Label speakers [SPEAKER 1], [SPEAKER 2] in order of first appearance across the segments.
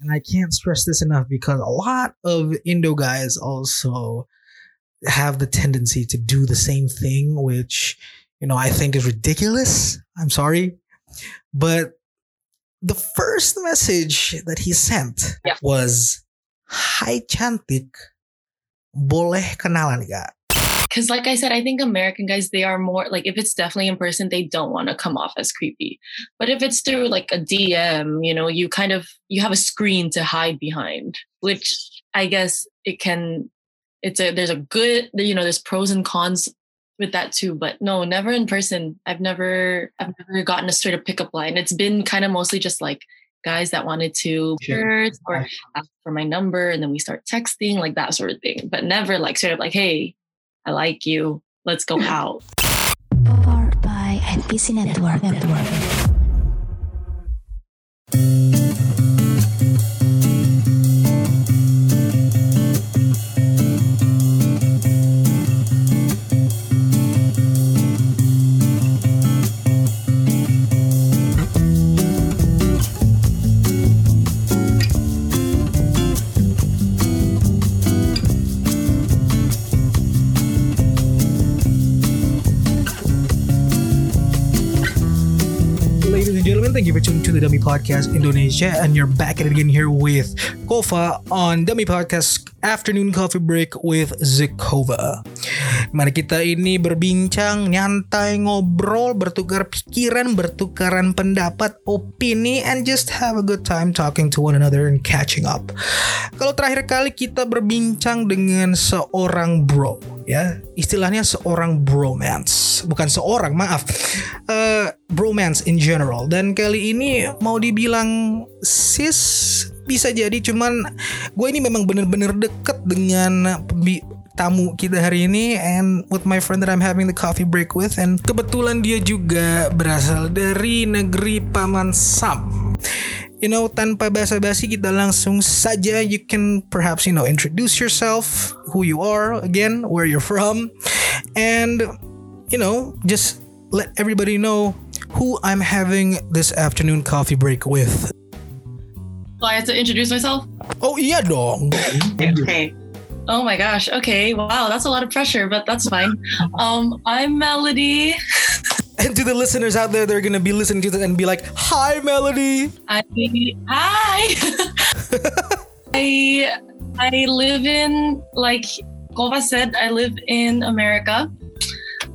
[SPEAKER 1] and I can't stress this enough because a lot of Indo guys also have the tendency to do the same thing, which, you know, I think is ridiculous. I'm sorry. But the first message that he sent
[SPEAKER 2] Yeah.
[SPEAKER 1] was, Hi cantik, boleh kenalan gak?
[SPEAKER 2] Because, like I said, I think American guys, they are more like if it's definitely in person, they don't want to come off as creepy. But if it's through like a DM, you know, you kind of you have a screen to hide behind, which I guess it can. It's a there's a good you know there's pros and cons with that too. But no, never in person. I've never I've never gotten a straight up pickup line. It's been kind of mostly just like guys that wanted to
[SPEAKER 1] Sure.
[SPEAKER 2] or ask for my number and then we start texting like that sort of thing. But never like straight up like, hey, I like you. Let's go out.
[SPEAKER 3] Powered by NPC Network. Network.
[SPEAKER 1] The Dummy Podcast Indonesia, and you're back at it again here with Kofa on Dummy Podcast Afternoon Coffee Break with Zekova. Mari kita ini berbincang, nyantai, ngobrol, bertukar pikiran, bertukaran pendapat, opini, and just have a good time talking to one another and catching up. Kalau terakhir kali kita berbincang dengan seorang bro, ya istilahnya seorang bromance, bukan seorang, maaf, Eh, bromance in general. Dan kali ini mau dibilang sis bisa jadi, cuman gue ini memang bener-bener deket dengan tamu kita hari ini and with my friend that I'm having the coffee break with and kebetulan dia juga berasal dari negeri Paman Sam. You know, tanpa basa-basi kita langsung saja you can perhaps you know introduce yourself, who you are again, where you're from, and you know, just let everybody know who I'm having this afternoon coffee break with.
[SPEAKER 2] So I have to introduce myself?
[SPEAKER 1] Oh yeah, dong.
[SPEAKER 2] Okay. Oh my gosh. Okay. Wow. That's a lot of pressure, but that's fine. Um, I'm Melody.
[SPEAKER 1] And to the listeners out there, they're gonna be listening to this and be like, "Hi, Melody."
[SPEAKER 2] I hi. I I live in like Kova said. I live in America,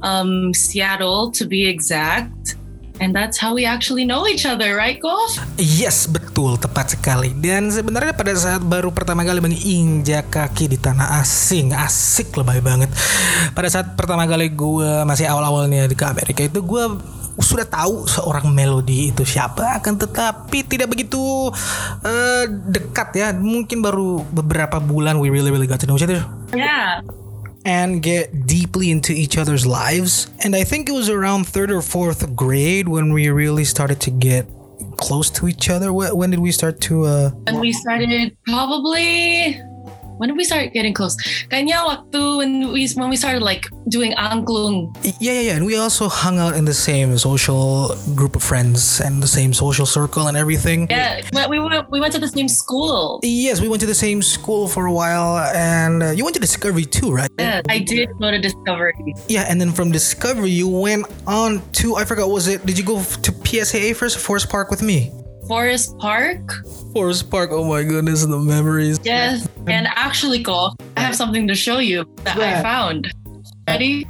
[SPEAKER 2] um, Seattle to be exact, and that's how we actually know each other, right, Golf?
[SPEAKER 1] Yes, betul, tepat sekali. Dan sebenarnya pada saat baru pertama kali menginjak kaki di tanah asing, asik lebay banget. Pada saat pertama kali gue masih awal-awalnya di ke Amerika itu gue sudah tahu seorang melodi itu siapa, akan tetapi tidak begitu eh, dekat ya. Mungkin baru beberapa bulan we really really got to know each other
[SPEAKER 2] Yeah.
[SPEAKER 1] And get deeply into each other's lives. And I think it was around third or fourth grade when we really started to get close to each other. When did we start to? Uh,
[SPEAKER 2] And we started probably when did we start getting close? Kayaknya waktu when we when we started like doing angklung.
[SPEAKER 1] yeah, yeah, yeah. And we also hung out in the same social group of friends and the same social circle and everything.
[SPEAKER 2] Yeah, we we went, we went to the same school.
[SPEAKER 1] Yes, we went to the same school for a while, and uh, you went to Discovery too, right?
[SPEAKER 2] Yeah, I did go to Discovery.
[SPEAKER 1] Yeah, and then from Discovery you went on to I forgot was it? Did you go to PSAA first, Forest Park with me?
[SPEAKER 2] Forest Park.
[SPEAKER 1] Forest Park. Oh my goodness, the memories.
[SPEAKER 2] Yes, and actually, Golf, I have something to show you that I found. Ready?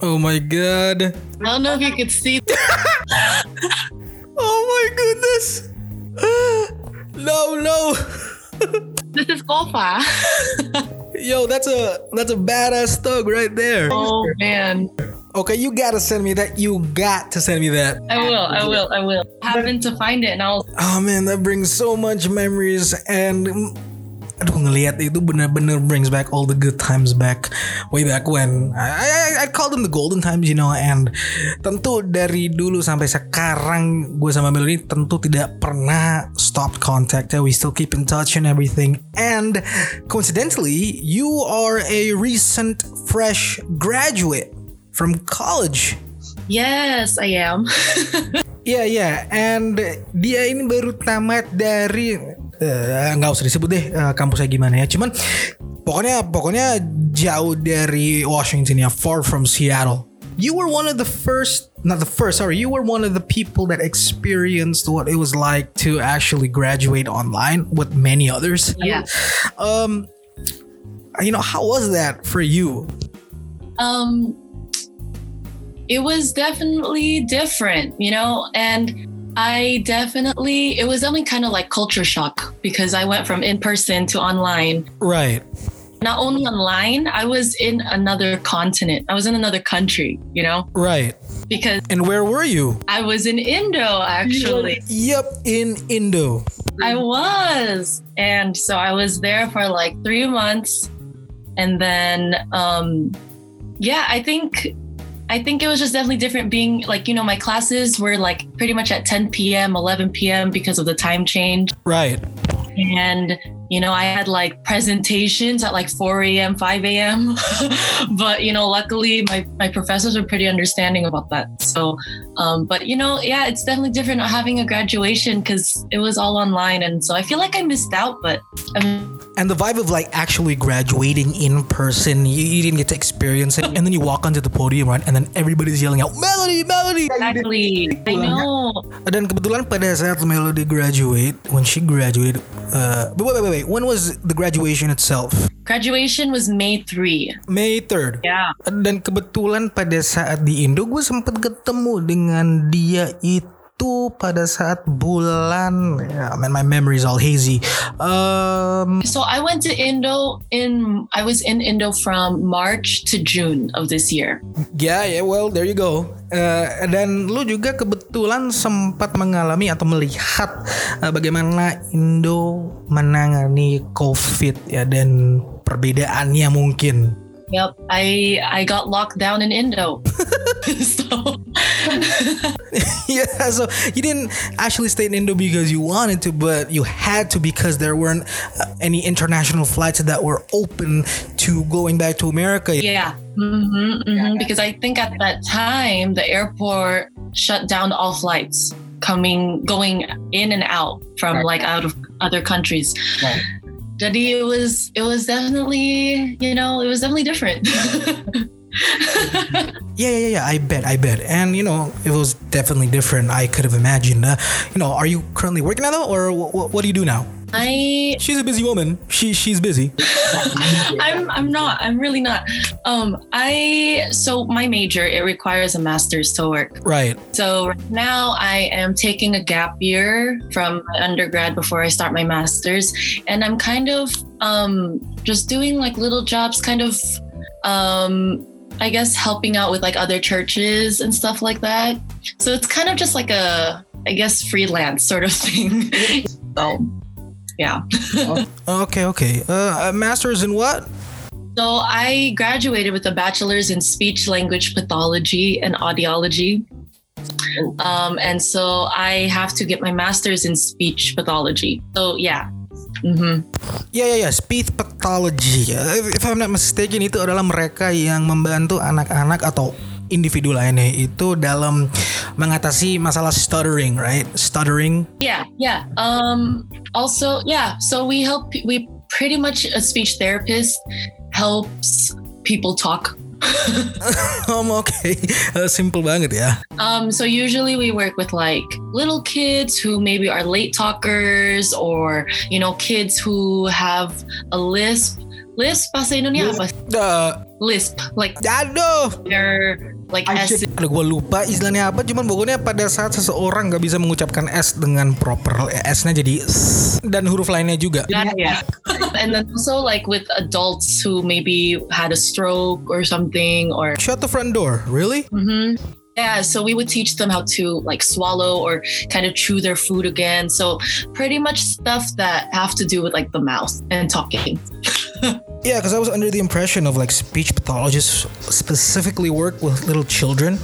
[SPEAKER 1] Oh my god.
[SPEAKER 2] I don't know if you could see.
[SPEAKER 1] Oh my goodness. no, no.
[SPEAKER 2] This is Golfa.
[SPEAKER 1] Yo, that's a that's a badass thug right there.
[SPEAKER 2] oh man,
[SPEAKER 1] Okay, you gotta send me that. You got to send me that.
[SPEAKER 2] I will, I will, I will. Happened to find it, and I'll.
[SPEAKER 1] Oh man, that brings so much memories and aduh ngelihat itu bener-bener brings back all the good times back. Way back when. I, I, I call them the golden times you know and tentu dari dulu sampai sekarang gue sama Melody tentu tidak pernah stop contact ya we still keep in touch and everything. And coincidentally you are a recent fresh graduate from college.
[SPEAKER 2] Yes, I am.
[SPEAKER 1] Iya iya, and dia ini baru tamat dari eh, nggak usah disebut deh eh, kampusnya gimana ya. Cuman pokoknya pokoknya jauh dari Washington ya, far from Seattle. You were one of the first, not the first, sorry, you were one of the people that experienced what it was like to actually graduate online with many others.
[SPEAKER 2] Yeah.
[SPEAKER 1] Um, you know, how was that for you?
[SPEAKER 2] Um, it was definitely different, you know, and I definitely, it was definitely kind of like culture shock because I went from in person to online.
[SPEAKER 1] Right.
[SPEAKER 2] Not only online, I was in another continent. I was in another country, you know,
[SPEAKER 1] Right.
[SPEAKER 2] because
[SPEAKER 1] And where were you?
[SPEAKER 2] I was in Indo actually.
[SPEAKER 1] Yep, in Indo.
[SPEAKER 2] I was. And so I was there for like three months. And then, um, yeah, I think. I think it was just definitely different being like, you know, my classes were like pretty much at 10 p.m., 11 p.m. because of the time change.
[SPEAKER 1] Right.
[SPEAKER 2] And, you know, I had like presentations at like 4 a.m., 5 a.m. but, you know, luckily my, my professors were pretty understanding about that. So, um, but, you know, yeah, it's definitely different not having a graduation because it was all online. And so I feel like I missed out, but um,
[SPEAKER 1] And the vibe of like actually graduating in person, you, you didn't get to experience it. And then you walk onto the podium, right? And then everybody's yelling out, Melody, Melody!
[SPEAKER 2] exactly. I know.
[SPEAKER 1] Dan kebetulan pada saat Melody graduate, when she graduated, uh, but wait, wait, wait, wait, when was the graduation itself?
[SPEAKER 2] Graduation was May 3.
[SPEAKER 1] May 3rd.
[SPEAKER 2] Yeah.
[SPEAKER 1] Dan kebetulan pada saat di Indo gue sempet ketemu dengan dia itu pada saat bulan ya man my memory is all hazy um
[SPEAKER 2] So I went to Indo in, I was in Indo from March to June of this year.
[SPEAKER 1] ya ya well there you go Eh, dan lu juga kebetulan sempat mengalami atau melihat eh, bagaimana Indo menangani COVID ya dan perbedaannya mungkin
[SPEAKER 2] Yep, I I got locked down in Indo. so
[SPEAKER 1] yeah, so you didn't actually stay in Indo because you wanted to, but you had to because there weren't uh, any international flights that were open to going back to America.
[SPEAKER 2] yeah, hmm hmm because I think at that time the airport shut down all flights coming going in and out from
[SPEAKER 1] Right.
[SPEAKER 2] like out of other countries.
[SPEAKER 1] Right.
[SPEAKER 2] Jadi it was it was definitely you know it was definitely different.
[SPEAKER 1] Yeah, yeah, yeah. I bet, I bet. And you know, it was definitely different. I could have imagined. Uh, you know, are you currently working at though, or what, what do you do now?
[SPEAKER 2] I
[SPEAKER 1] She's a busy woman. She she's busy.
[SPEAKER 2] I'm I'm not. I'm really not. Um I so my major it requires a master's to work.
[SPEAKER 1] Right.
[SPEAKER 2] So right now I am taking a gap year from my undergrad before I start my master's and I'm kind of um just doing like little jobs kind of um I guess helping out with like other churches and stuff like that. So it's kind of just like a I guess freelance sort of thing. so yeah.
[SPEAKER 1] Okay, okay. Uh, a master's in what?
[SPEAKER 2] So I graduated with a bachelor's in speech language pathology and audiology. Um, and so I have to get my master's in speech pathology. So yeah. Hmm
[SPEAKER 1] Ya ya ya, speech pathology. If, if I'm not mistaken itu adalah mereka yang membantu anak-anak atau individu lainnya itu dalam mengatasi masalah stuttering, right? Stuttering.
[SPEAKER 2] Yeah, yeah. Um, also, yeah. So we help. We pretty much a speech therapist helps people talk.
[SPEAKER 1] um, oke. Uh, simple banget ya.
[SPEAKER 2] Um, so usually we work with like little kids who maybe are late talkers or you know kids who have a lisp. Lisp bahasa Indonesia apa?
[SPEAKER 1] Uh,
[SPEAKER 2] Lisp like
[SPEAKER 1] aduh.
[SPEAKER 2] they're like S.
[SPEAKER 1] Aduh gue lupa istilahnya apa Cuman pokoknya pada saat seseorang gak bisa mengucapkan S dengan proper S-nya jadi S Dan huruf lainnya juga
[SPEAKER 2] Yeah, and then also like with adults who maybe had a stroke or something or
[SPEAKER 1] Shut the front door, really?
[SPEAKER 2] hmm Yeah, so we would teach them how to like swallow or kind of chew their food again. So pretty much stuff that have to do with like the mouth and talking.
[SPEAKER 1] Yeah, because I was under the impression of like speech pathologists specifically work with little children,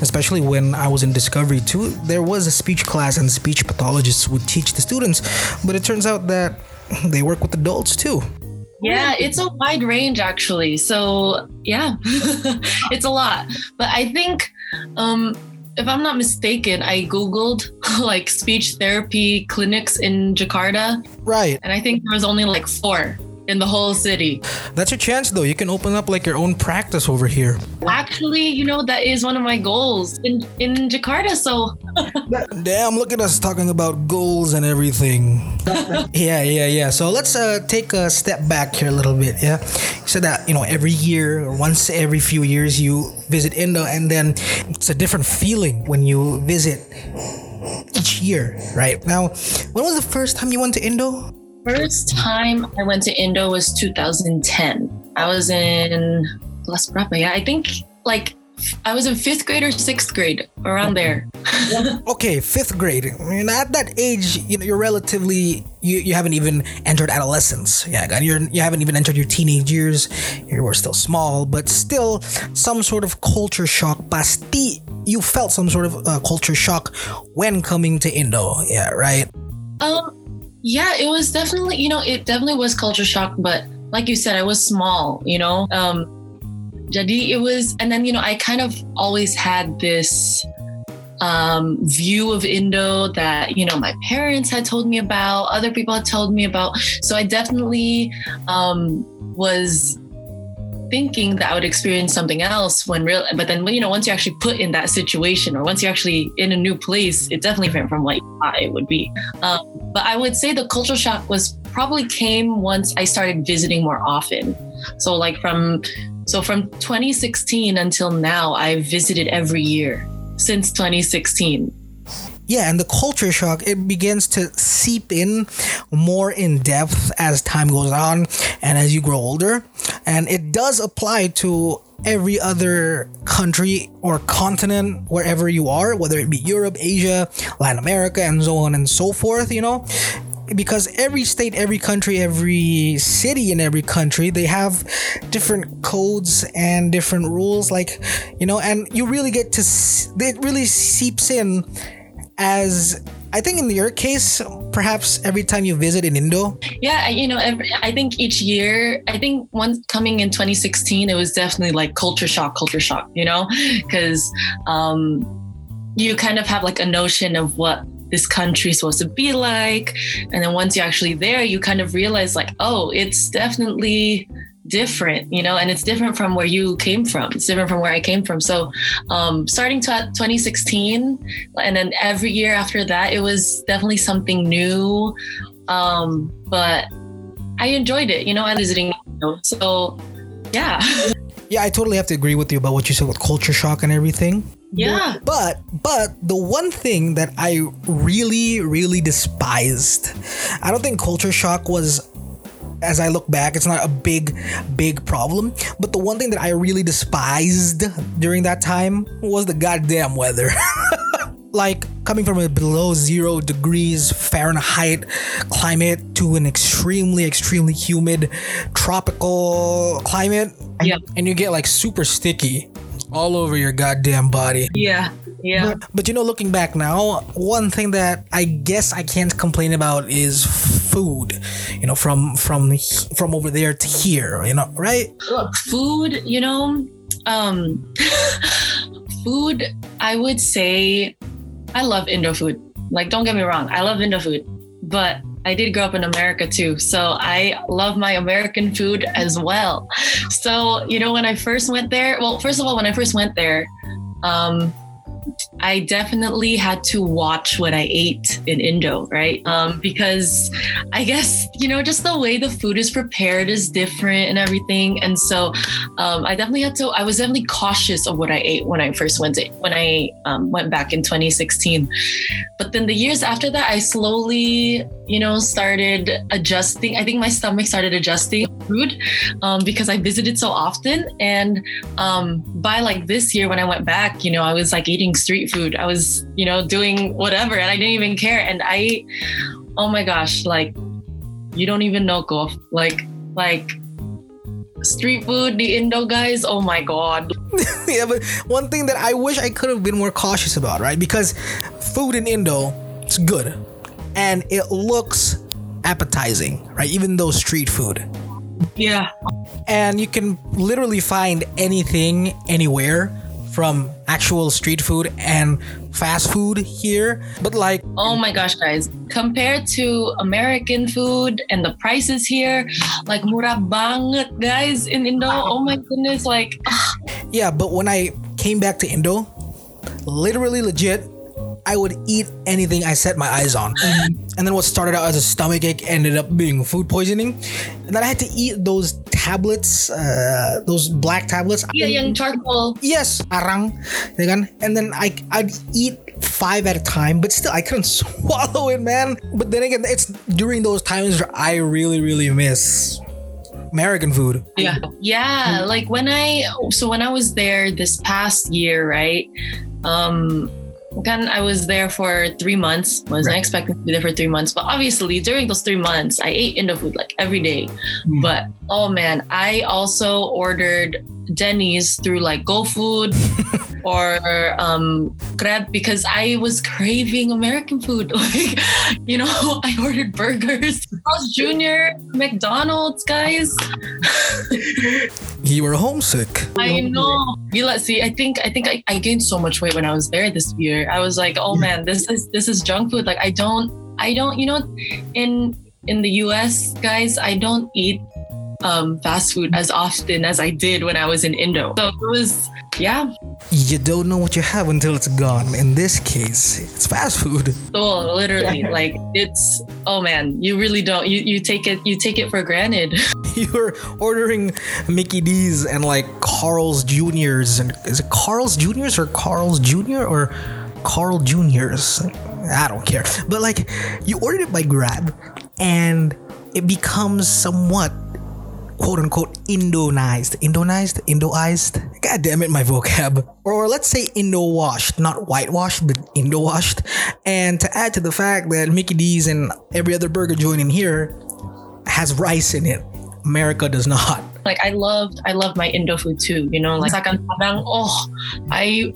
[SPEAKER 1] especially when I was in Discovery too. There was a speech class and speech pathologists would teach the students, but it turns out that they work with adults too.
[SPEAKER 2] Yeah, it's a wide range actually. So yeah, it's a lot. But I think um, if I'm not mistaken, I googled like speech therapy clinics in Jakarta,
[SPEAKER 1] Right.
[SPEAKER 2] and I think there was only like four in the whole city.
[SPEAKER 1] That's your chance though. You can open up like your own practice over here.
[SPEAKER 2] Actually, you know that is one of my goals in in Jakarta. So
[SPEAKER 1] Damn, look at us talking about goals and everything. yeah, yeah, yeah. So let's uh, take a step back here a little bit. Yeah. You said that, you know, every year or once every few years you visit Indo and then it's a different feeling when you visit each year, right? Now, when was the first time you went to Indo?
[SPEAKER 2] First time I went to Indo was 2010. I was in Las Brapa. Yeah, I think like I was in fifth grade or sixth grade, around there.
[SPEAKER 1] Okay, fifth grade. I mean, at that age, you know, you're relatively you, you haven't even entered adolescence. Yeah, and you're you haven't even entered your teenage years. You were still small, but still some sort of culture shock. Pasti, you felt some sort of uh, culture shock when coming to Indo. Yeah, right.
[SPEAKER 2] Um, yeah, it was definitely, you know, it definitely was culture shock, but like you said, I was small, you know. Um, jadi it was, and then you know, I kind of always had this um, view of Indo that you know my parents had told me about, other people had told me about. So I definitely um, was thinking that I would experience something else when real, but then you know, once you're actually put in that situation, or once you're actually in a new place, it's definitely different from what you thought it would be. Um, but I would say the cultural shock was probably came once I started visiting more often. So like from so from 2016 until now, I've visited every year since 2016.
[SPEAKER 1] Yeah, and the culture shock it begins to seep in more in depth as time goes on and as you grow older, and it does apply to every other country or continent wherever you are, whether it be Europe, Asia, Latin America, and so on and so forth. You know. Because every state, every country, every city in every country, they have different codes and different rules. Like, you know, and you really get to, it really seeps in as I think in your case, perhaps every time you visit in Indo,
[SPEAKER 2] Yeah, you know, every, I think each year, I think once coming in 2016, it was definitely like culture shock, culture shock, you know, because um, you kind of have like a notion of what this country is supposed to be like. And then once you're actually there, you kind of realize like, oh, it's definitely different, you know, and it's different from where you came from. It's different from where I came from. So um, starting to 2016, and then every year after that, it was definitely something new. Um, but I enjoyed it, you know, I visiting. So yeah,
[SPEAKER 1] yeah, I totally have to agree with you about what you said with culture shock and everything.
[SPEAKER 2] yeah.
[SPEAKER 1] But but the one thing that I really really despised, I don't think culture shock was as I look back, it's not a big big problem, but the one thing that I really despised during that time was the goddamn weather. like coming from a below 0 degrees Fahrenheit climate to an extremely extremely humid tropical climate
[SPEAKER 2] Yeah.
[SPEAKER 1] and you get like super sticky all over your goddamn body.
[SPEAKER 2] Yeah. Yeah.
[SPEAKER 1] But, but you know, looking back now, one thing that I guess I can't complain about is food. You know, from from from over there to here. You know, right?
[SPEAKER 2] Look, food, you know, um, food, I would say I love Indo food. Like, don't get me wrong, I love Indo food, but I did grow up in America too. So I love my American food as well. So, you know, when I first went there, well, first of all, when I first went there, um, I definitely had to watch what I ate in Indo, right? Um, because I guess, you know, just the way the food is prepared is different and everything. And so um, I definitely had to, I was definitely cautious of what I ate when I first went to, when I um, went back in 2016. But then the years after that, I slowly, you know, started adjusting. I think my stomach started adjusting food um, because I visited so often. And um, by like this year, when I went back, you know, I was like eating street food. I was, you know, doing whatever and I didn't even care. And I, oh my gosh, like, you don't even know, Golf. Like, like, street food, the Indo guys, oh my God.
[SPEAKER 1] yeah, but one thing that I wish I could have been more cautious about, right? Because food in Indo, it's good, and it looks appetizing, right? Even though street food.
[SPEAKER 2] Yeah.
[SPEAKER 1] and you can literally find anything anywhere from actual street food and fast food here. But like,
[SPEAKER 2] Oh my gosh, guys. Compared to American food and the prices here, like murah banget, guys, in Indo. Oh my goodness, like ah.
[SPEAKER 1] yeah, but when I came back to Indo, literally legit, I would eat anything I set my eyes on. And then what started out as a stomach ache ended up being food poisoning. And then I had to eat those tablets, uh, those black tablets.
[SPEAKER 2] yeah, yung charcoal.
[SPEAKER 1] Yes, arang, ya kan? And then I I'd eat five at a time, but still I couldn't swallow it, man. But then again, it's during those times where I really, really miss American food.
[SPEAKER 2] Yeah. Yeah. Like when I so when I was there this past year, right? Um Again, I was there for three months. I Wasn't
[SPEAKER 1] Right.
[SPEAKER 2] expecting to be there for three months, but obviously during those three months, I ate Indo food like every day.
[SPEAKER 1] Mm.
[SPEAKER 2] But oh man, I also ordered Denny's through like GoFood or um, Grab because I was craving American food. Like, you know, I ordered burgers, Carl's Jr., McDonald's, guys.
[SPEAKER 1] You were homesick.
[SPEAKER 2] I know. You let see. I think I think I, I gained so much weight when I was there this year. I was like, oh man, this is this is junk food. Like I don't I don't you know in in the US, guys, I don't eat um, fast food as often as I did when I was in Indo. So it was yeah.
[SPEAKER 1] You don't know what you have until it's gone. In this case, it's fast food.
[SPEAKER 2] So literally, like it's oh man, you really don't you you take it you take it for granted.
[SPEAKER 1] You were ordering Mickey D's and like Carl's Juniors, and is it Carl's Juniors or Carl's Junior or Carl Juniors? I don't care. But like, you ordered it by Grab, and it becomes somewhat quote unquote Indonized, Indonized, Indoized. God damn it, my vocab. Or let's say Indo washed, not whitewashed, but Indo washed. And to add to the fact that Mickey D's and every other burger joint in here has rice in it. America does not.
[SPEAKER 2] like I loved I loved my Indo food too. You know, like sakan padang. Oh, I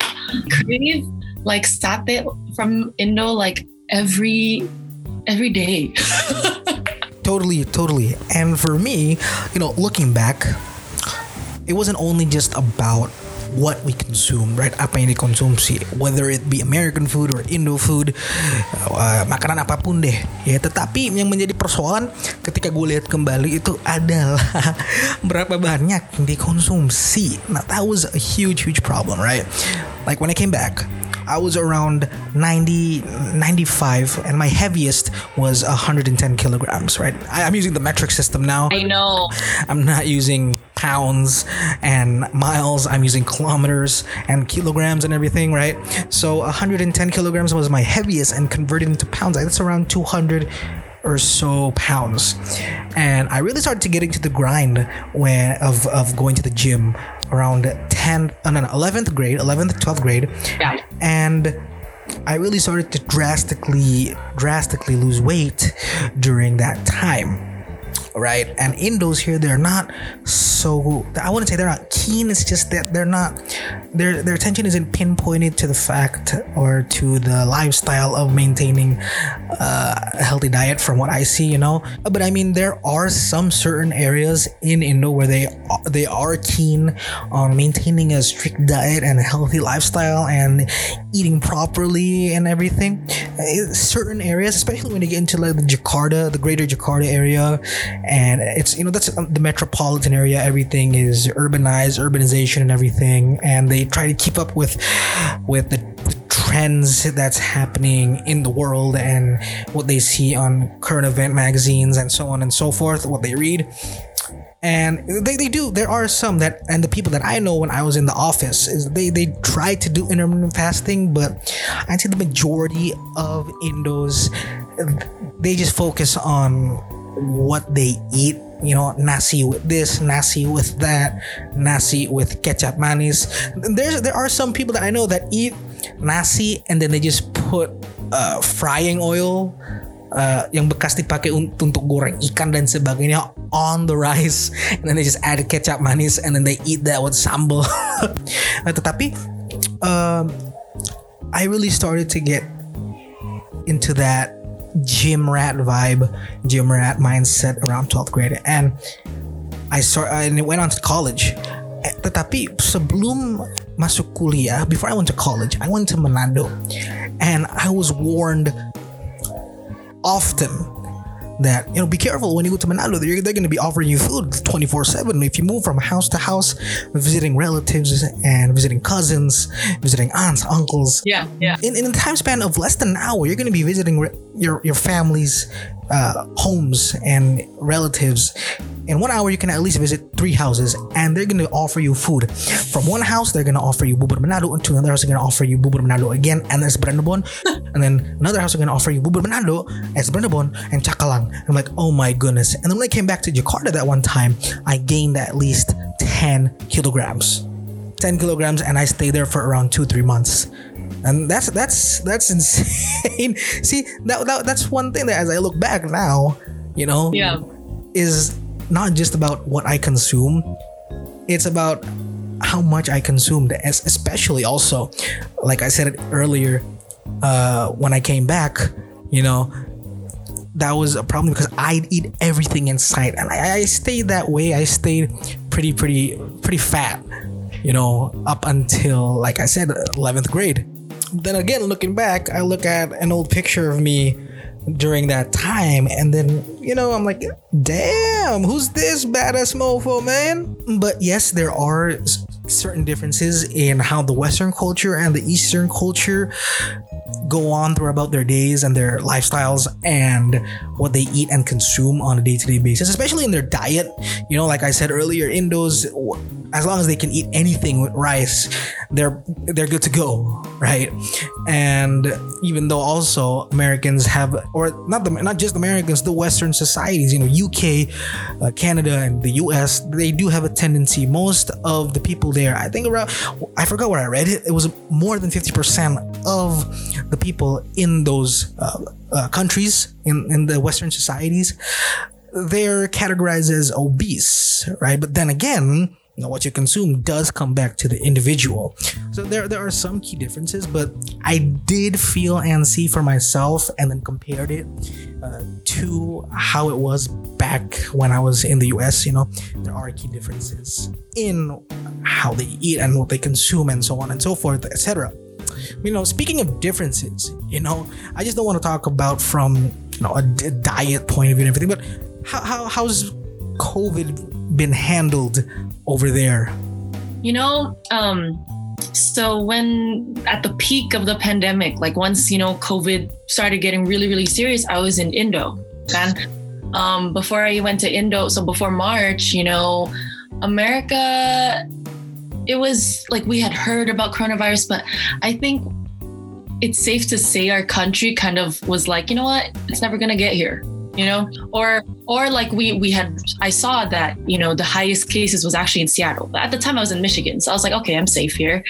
[SPEAKER 2] crave like satay from Indo like every every day.
[SPEAKER 1] Totally, totally. And for me, you know, looking back, it wasn't only just about what we consume, right? Apa yang dikonsumsi, whether it be American food or Indo food, uh, makanan apa pun deh. Ya, tetapi yang menjadi persoalan ketika gue lihat kembali itu adalah berapa banyak yang dikonsumsi. Nah, that was a huge, huge problem, right? Like when I came back, I was around 90, 95, and my heaviest was 110 kilograms, right? I, I'm using the metric system now.
[SPEAKER 2] I know.
[SPEAKER 1] I'm not using pounds and miles. I'm using kilometers and kilograms and everything, right? So 110 kilograms was my heaviest, and converted into pounds, that's around 200 or so pounds. And I really started to get into the grind when of of going to the gym around 10, uh, no, no, 11th grade, 11th, 12th grade
[SPEAKER 2] Yeah.
[SPEAKER 1] and I really started to drastically drastically lose weight during that time. Right, and Indos here they're not so. I wouldn't say they're not keen. It's just that they're not. Their their attention isn't pinpointed to the fact or to the lifestyle of maintaining uh, a healthy diet. From what I see, you know. But I mean, there are some certain areas in Indo where they they are keen on maintaining a strict diet and a healthy lifestyle and eating properly and everything. Uh, Certain areas, especially when you get into like the Jakarta, the greater Jakarta area, and it's you know that's um, the metropolitan area. Everything is urbanized, urbanization, and everything, and they try to keep up with with the, the trends that's happening in the world and what they see on current event magazines and so on and so forth. What they read and they, they do there are some that and the people that i know when i was in the office is they they try to do intermittent fasting but i'd say the majority of indos they just focus on what they eat you know nasi with this nasi with that nasi with ketchup manis. There's there are some people that i know that eat nasi and then they just put uh, frying oil uh, yang bekas dipakai un- untuk goreng ikan dan sebagainya on the rice. And then they just add ketchup manis and then they eat that with sambal. Nah, tetapi um, I really started to get into that gym rat vibe gym rat mindset around 12th grade. And I start and it went on to college. Eh, tetapi sebelum masuk kuliah, before I went to college, I went to Manado, and I was warned often that you know be careful when you go to Manado. They're, they're going to be offering you food 24 seven. If you move from house to house, visiting relatives and visiting cousins, visiting aunts, uncles.
[SPEAKER 2] Yeah, yeah.
[SPEAKER 1] In, in a time span of less than an hour, you're going to be visiting re- your your family's uh, homes and relatives. In one hour, you can at least visit three houses, and they're going to offer you food. From one house, they're going to offer you bubur manado, and to another house, they're going to offer you bubur manado again, and there's brandabon, and then another house, they're going to offer you bubur manado, as brandabon, and cakalang. I'm like, oh my goodness. And then when I came back to Jakarta that one time, I gained at least 10 kilograms. 10 kilograms, and I stayed there for around two, three months and that's that's that's insane see that, that that's one thing that as i look back now you know
[SPEAKER 2] Yeah.
[SPEAKER 1] is not just about what i consume it's about how much i consumed especially also like i said it earlier uh when i came back you know that was a problem because I'd eat everything in sight, and I, I stayed that way. I stayed pretty, pretty, pretty fat, you know, up until like I said, eleventh grade. Then again, looking back, I look at an old picture of me during that time, and then you know, I'm like, damn, who's this badass mofo, man? But yes, there are certain differences in how the Western culture and the Eastern culture go on throughout their days and their lifestyles and what they eat and consume on a day-to-day basis especially in their diet. You know like i said earlier indos as long as they can eat anything with rice they're they're good to go right? And even though also americans have or not the not just americans the western societies you know uk uh, canada and the us they do have a tendency. Most of the people there. I think around i forgot where i read it. It was more than 50% of the people in those uh, uh, countries in, in the western societies they're categorized as obese right? But then again know, what you consume does come back to the individual. So there there are some key differences but i did feel and see for myself and then compared it uh, to how it was back when i was in the us you know. There are key differences in how they eat and what they consume and so on and so forth etc you know speaking of differences you know i just don't want to talk about from you know a, diet point of view and everything but how, how how's covid been handled over there
[SPEAKER 2] You know, um, so when at the peak of the pandemic, like once, you know, COVID started getting really, really serious, I was in Indo. And um, before I went to Indo, so before March, you know, America, it was like we had heard about coronavirus, but I think it's safe to say our country kind of was like, you know what, it's never gonna get here. You know, or or like we we had I saw that you know the highest cases was actually in Seattle. But at the time I was in Michigan, so I was like, okay, I'm safe here.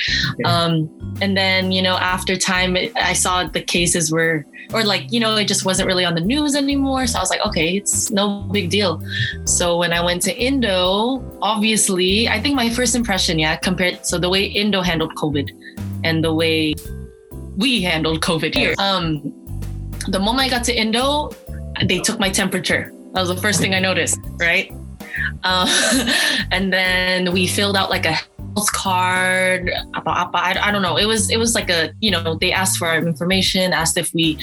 [SPEAKER 2] Um, and then you know after time I saw the cases were or like you know it just wasn't really on the news anymore. So I was like, okay, it's no big deal. So when I went to Indo, obviously I think my first impression, yeah, compared so the way Indo handled COVID and the way we handled COVID here. Um, the moment I got to Indo, they took my temperature. That was the first thing I noticed, right? Uh, and then we filled out like a card. Apa, apa, I, I don't know. It was it was like a you know they asked for our information, asked if we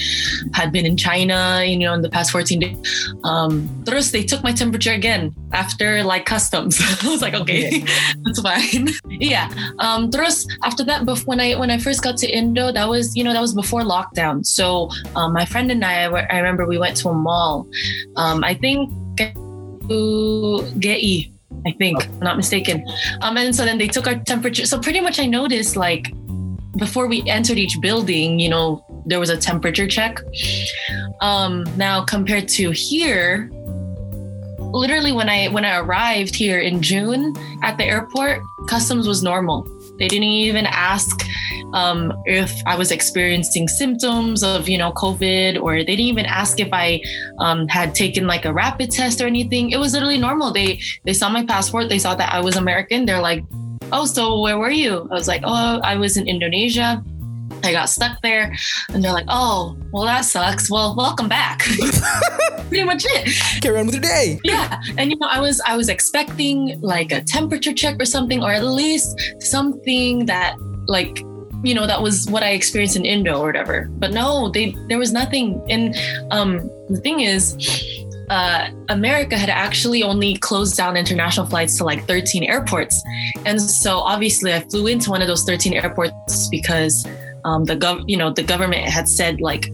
[SPEAKER 2] had been in China, you know, in the past 14 days. Um, terus they took my temperature again after like customs. I was like, okay, that's fine. yeah. Um, terus after that, when I when I first got to Indo, that was you know that was before lockdown. So um, my friend and I, I remember we went to a mall. Um, I think to GI, I think, I'm not mistaken. Um, and so then they took our temperature. So pretty much, I noticed like before we entered each building, you know, there was a temperature check. Um, now compared to here, literally when I when I arrived here in June at the airport, customs was normal. They didn't even ask um, if I was experiencing symptoms of you know COVID, or they didn't even ask if I um, had taken like a rapid test or anything. It was literally normal. They they saw my passport. They saw that I was American. They're like, "Oh, so where were you?" I was like, "Oh, I was in Indonesia." I got stuck there, and they're like, "Oh, well, that sucks. Well, welcome back." Pretty much it.
[SPEAKER 1] Carry on with your day.
[SPEAKER 2] Yeah, and you know, I was I was expecting like a temperature check or something, or at least something that like you know that was what I experienced in Indo or whatever. But no, they there was nothing. And um, the thing is. Uh, America had actually only closed down international flights to like 13 airports. And so obviously I flew into one of those 13 airports because um, the gov, you know, the government had said like,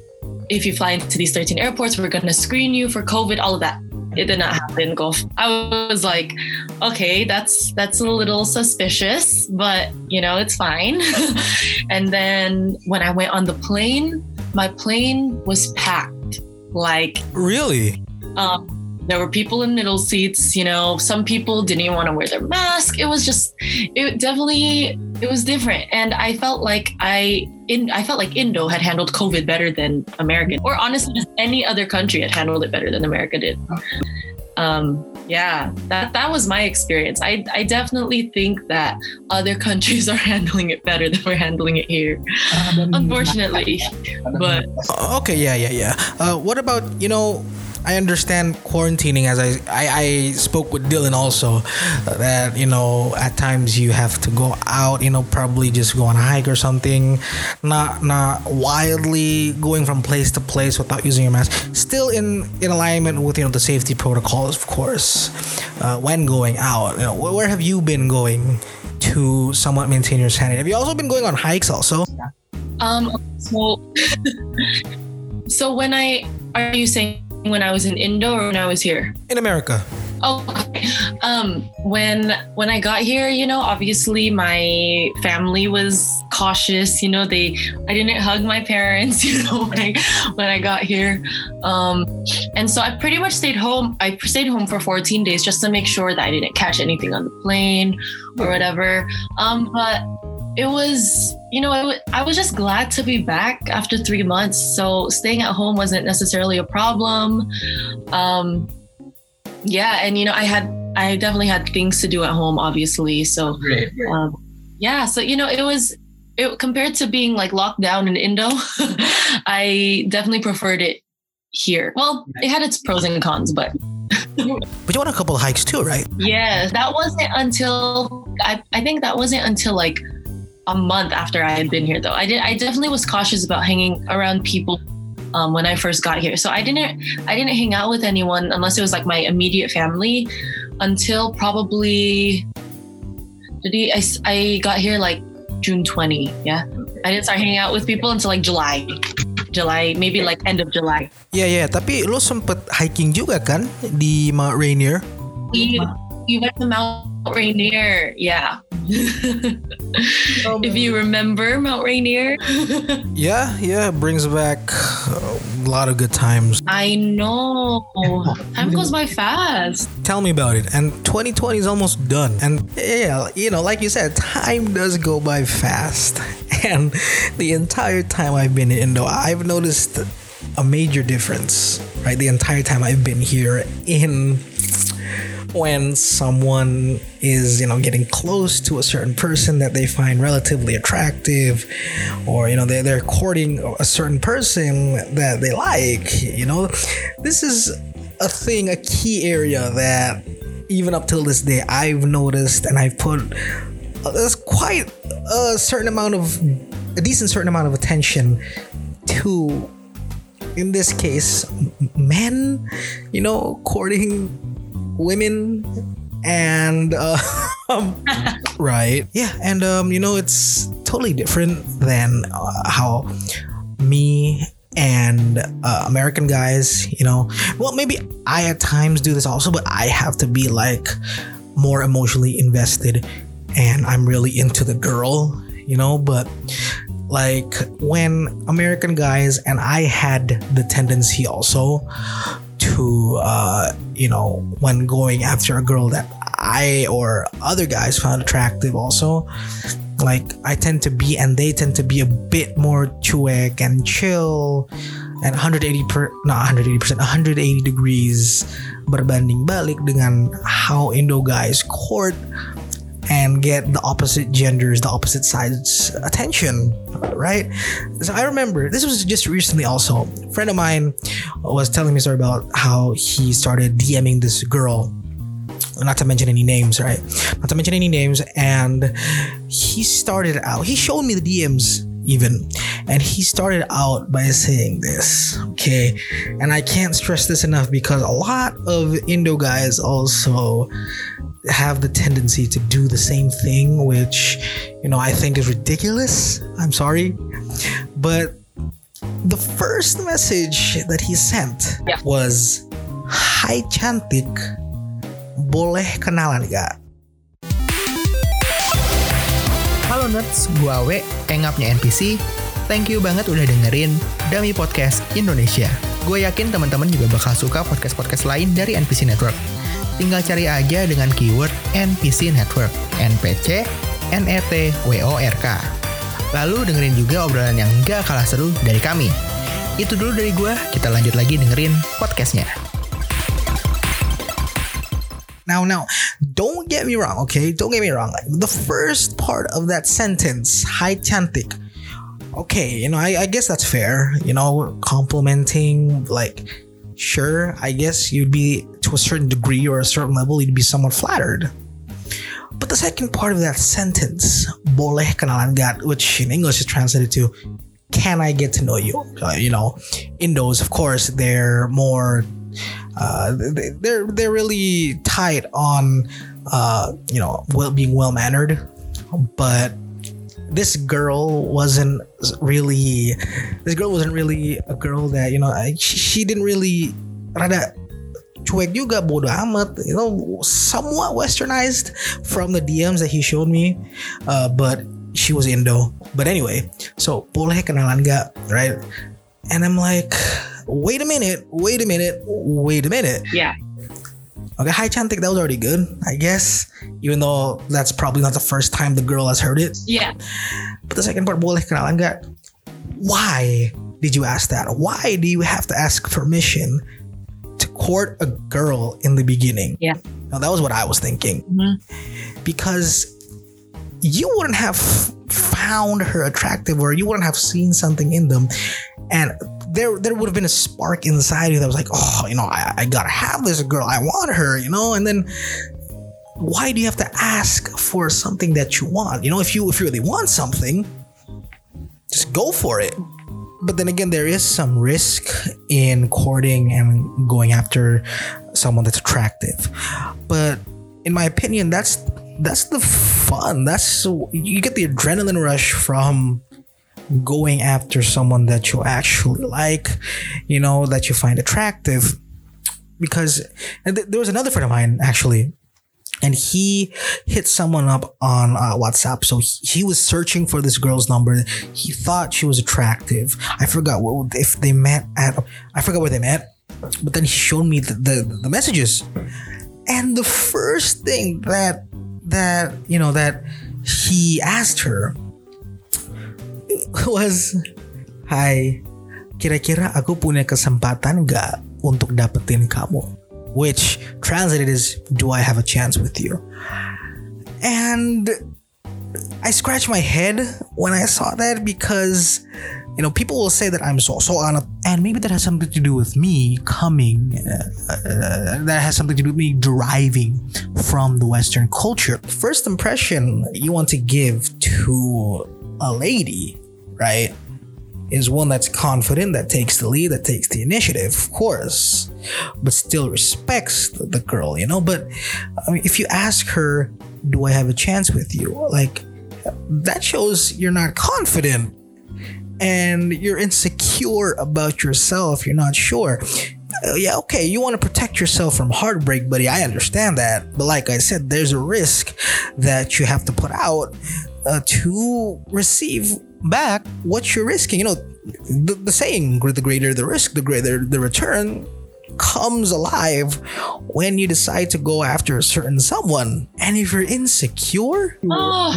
[SPEAKER 2] if you fly into these 13 airports, we're going to screen you for COVID, all of that. It did not happen. Go. I was like, okay, that's that's a little suspicious, but you know, it's fine. and then when I went on the plane, my plane was packed. Like
[SPEAKER 1] Really?
[SPEAKER 2] um, there were people in middle seats. You know, some people didn't even want to wear their mask. It was just, it definitely, it was different. And I felt like I, in, I felt like Indo had handled COVID better than American, or honestly, just any other country had handled it better than America did. Um, yeah, that that was my experience. I I definitely think that other countries are handling it better than we're handling it here. Unfortunately, but
[SPEAKER 1] Okay, yeah, yeah, yeah. Uh, what about you know? I understand quarantining as I, I I spoke with Dylan also that you know at times you have to go out you know probably just go on a hike or something. Not not wildly going from place to place without using your mask. Still in in alignment with you know the safety protocols of course uh, when going out. You know where, where have you been going to somewhat maintain your sanity? Have you also been going on hikes also?
[SPEAKER 2] Um, so, so when I are you saying when I was in Indo or when I was here?
[SPEAKER 1] in America
[SPEAKER 2] Oh, okay. um, when when I got here, you know, obviously my family was cautious. You know, they I didn't hug my parents. You know, when I when I got here, um, and so I pretty much stayed home. I stayed home for 14 days just to make sure that I didn't catch anything on the plane or whatever. Um, but it was you know it i was just glad to be back after three months. So staying at home wasn't necessarily a problem. Um yeah and you know i had i definitely had things to do at home obviously. So
[SPEAKER 4] Great.
[SPEAKER 2] um, yeah so you know it was it compared to being like locked down in indo i definitely preferred it here. Well it had its pros and cons but
[SPEAKER 1] but you went on a couple of hikes too right?
[SPEAKER 2] Yeah that wasn't until i, I think that wasn't until like a month after i had been here though. I did i definitely was cautious about hanging around people um, when i first got here. So i didn't i didn't hang out with anyone unless it was like my immediate family until probably did he, I, I got here like june 20 yeah. I didn't start hanging out with people until like july. July maybe like end of july.
[SPEAKER 1] Yeah, ya, tapi lo sempet hiking juga kan di Mount Rainier?
[SPEAKER 2] we, we went to mount rainier yeah if you remember mount rainier
[SPEAKER 1] Yeah, yeah, brings back a lot of good times.
[SPEAKER 2] i know time goes by fast
[SPEAKER 1] Tell me about it. And 2020 is almost done. And yeah, you know, like you said, time does go by fast. And the entire time I've been in Indo, I've noticed a major difference, right? The entire time I've been here in when someone is you know getting close to a certain person that they find relatively attractive or you know they're, they're courting a certain person that they like you know? This is a thing a key area that even up till this day i've noticed and i've put uh, there's quite a certain amount of a decent certain amount of attention to in this case men you know courting women and uh, um, right. yeah and um, you know it's totally different than uh, how me and uh, american guys you know well maybe i at times do this also but i have to be like more emotionally invested and i'm really into the girl you know but like when american guys and i had the tendency also to uh you know when going after a girl that i or other guys found attractive also like i tend to be and they tend to be a bit more cuek and chill and 180 per not 180 percent 180 degrees berbanding balik dengan how Indo guys court and get the opposite genders, the opposite sides attention, right? So I remember this was just recently also. A friend of mine was telling me story about how he started DMing this girl. Not to mention any names, right? Not to mention any names. And he started out, he showed me the DMs even. And he started out by saying this, okay? And I can't stress this enough because a lot of Indo guys also have the tendency to do the same thing, which, you know, I think is ridiculous. I'm sorry. But the first message that he sent
[SPEAKER 2] Yeah.
[SPEAKER 1] was, Hi cantik, boleh kenalan gak?
[SPEAKER 4] Halo nerds, gua Awe, engapnya NPC. Thank you banget udah dengerin Dummy Podcast Indonesia. Gue yakin teman-teman juga bakal suka podcast-podcast lain dari NPC Network. Tinggal cari aja dengan keyword NPC Network, NPC, NET, WORK. Lalu dengerin juga obrolan yang gak kalah seru dari kami. Itu dulu dari gue, kita lanjut lagi dengerin podcastnya.
[SPEAKER 1] Now, now, don't get me wrong, okay? Don't get me wrong. The first part of that sentence, high chantik. Okay, you know, I, I guess that's fair. You know, complimenting, like, sure, I guess you'd be to a certain degree or a certain level, you'd be somewhat flattered. But the second part of that sentence, boleh kenalan gat, which in English is translated to, can I get to know you? Uh, you know, Indos, of course, they're more uh, they- they're they're really tight on uh, you know well being well mannered, but this girl wasn't really this girl wasn't really a girl that you know she, she didn't really rada cuek juga bodo amat you know somewhat westernized from the DMs that he showed me. Uh, but she was Indo. But anyway so boleh kenalan gak right? And I'm like wait a minute wait a minute wait a minute
[SPEAKER 2] Yeah.
[SPEAKER 1] Okay, hi Chantik, that was already good, I guess. Even though that's probably not the first time the girl has heard it.
[SPEAKER 2] Yeah.
[SPEAKER 1] But the second part, boleh kenalan gak? Why did you ask that? Why do you have to ask permission to court a girl in the beginning?
[SPEAKER 2] Yeah.
[SPEAKER 1] Now that was what I was thinking.
[SPEAKER 2] Mhm.
[SPEAKER 1] Because you wouldn't have found her attractive or you wouldn't have seen something in them. And there there would have been a spark inside you that was like, oh, you know, I, I gotta have this girl. I want her, you know, and then why do you have to ask for something that you want? You know, if you if you really want something, just go for it. But then again, there is some risk in courting and going after someone that's attractive. But in my opinion, that's that's the fun. That's you get the adrenaline rush from going after someone that you actually like, you know, that you find attractive. Because th- there was another friend of mine actually and he hit someone up on uh, WhatsApp. So he, he was searching for this girl's number. He thought she was attractive. I forgot what, if they met at. I forgot where they met. But then he showed me the, the the messages, and the first thing that that you know that he asked her was, "Hai, kira-kira aku punya kesempatan nggak untuk dapetin kamu?" Which translated is, "Do I have a chance with you?" And I scratched my head when I saw that because you know people will say that I'm so so on and maybe that has something to do with me coming uh, uh, that has something to do with me deriving from the Western culture. First impression you want to give to a lady, right, is one that's confident, that takes the lead, that takes the initiative, of course, but still respects the, girl, you know. But I mean, if you ask her, "Do I have a chance with you?" like that shows you're not confident and you're insecure about yourself. You're not sure. Uh, yeah, okay, you want to protect yourself from heartbreak, buddy. I understand that. But like I said, there's a risk that you have to put out uh, to receive back what you're risking. You know, the, the saying, the greater the risk, the greater the return comes alive when you decide to go after a certain someone. And if you're insecure,
[SPEAKER 2] Oh.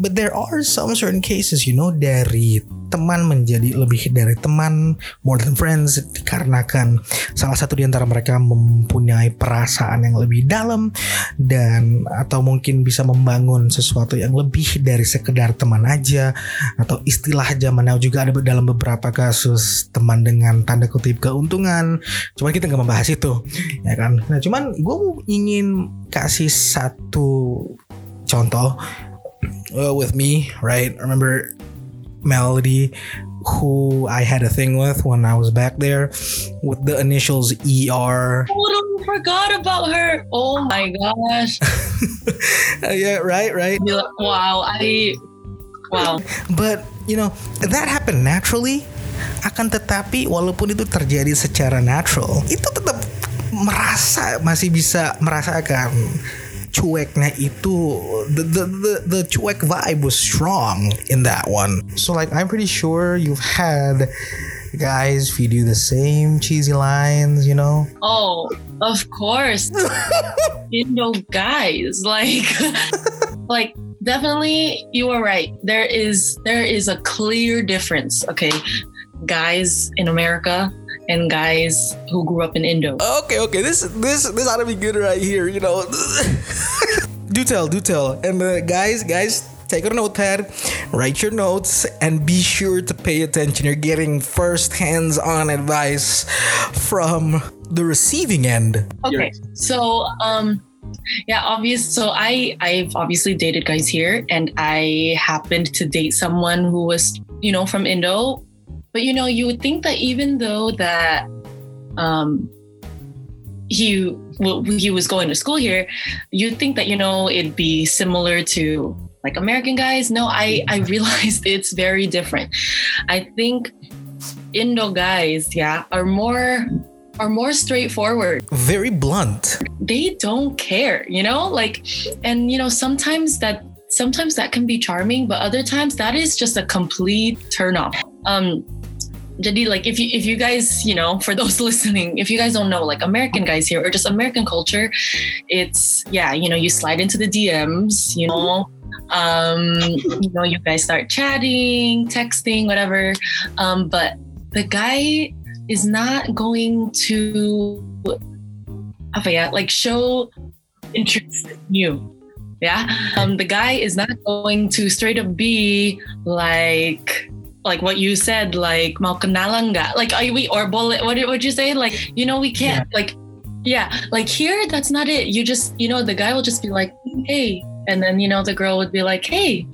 [SPEAKER 1] but there are some certain cases, you know, dari teman menjadi lebih dari teman, more than friends dikarenakan salah satu di antara mereka mempunyai perasaan yang lebih dalam dan atau mungkin bisa membangun sesuatu yang lebih dari sekedar teman aja atau istilah zaman now juga ada dalam beberapa kasus teman dengan tanda kutip keuntungan. Cuman kita nggak membahas itu, ya kan? Nah, cuman gue ingin kasih satu contoh uh, with me, right? Remember Melody, who I had a thing with when I was back there, with the initials ER.
[SPEAKER 2] Totally forgot about her. Oh my gosh.
[SPEAKER 1] Yeah, right, right.
[SPEAKER 2] Wow, I wow.
[SPEAKER 1] But you know that happened naturally. Akan tetapi walaupun itu terjadi secara natural, itu tetap merasa masih bisa merasakan cueknya itu the, the the the cuek vibe was strong in that one. So like I'm pretty sure you've had guys feed you the same cheesy lines, you know?
[SPEAKER 2] Oh, of course. you know, guys, like like definitely you are right. There is there is a clear difference, okay? Guys in America and guys who grew up in Indo.
[SPEAKER 1] Okay, okay. This this this ought to be good right here. You know. do tell, do tell. And uh, guys, guys, take a notepad, write your notes, and be sure to pay attention. You're getting first hands-on advice from the receiving end.
[SPEAKER 2] Okay, so um, yeah, obvious. So I I've obviously dated guys here, and I happened to date someone who was you know from Indo, but you know you would think that even though that um he well, he was going to school here, you'd think that you know it'd be similar to like American guys. No, I I realized it's very different. I think Indo guys, yeah, are more are more straightforward.
[SPEAKER 1] Very blunt.
[SPEAKER 2] They don't care, you know, like, and you know sometimes that sometimes that can be charming, but other times that is just a complete turn off. Um, jadi like if you if you guys you know for those listening if you guys don't know like american guys here or just american culture it's yeah you know you slide into the dms you know um you know you guys start chatting texting whatever. Um but the guy is not going to apa like show interest in you yeah? Um the guy is not going to straight up be like like what you said, like mau kenalan? Like are we or bullet? What did what you say? Like you know we can't like yeah like here that's not it. You just you know the guy will just be like hey. And then you know the girl would be like, "Hey,"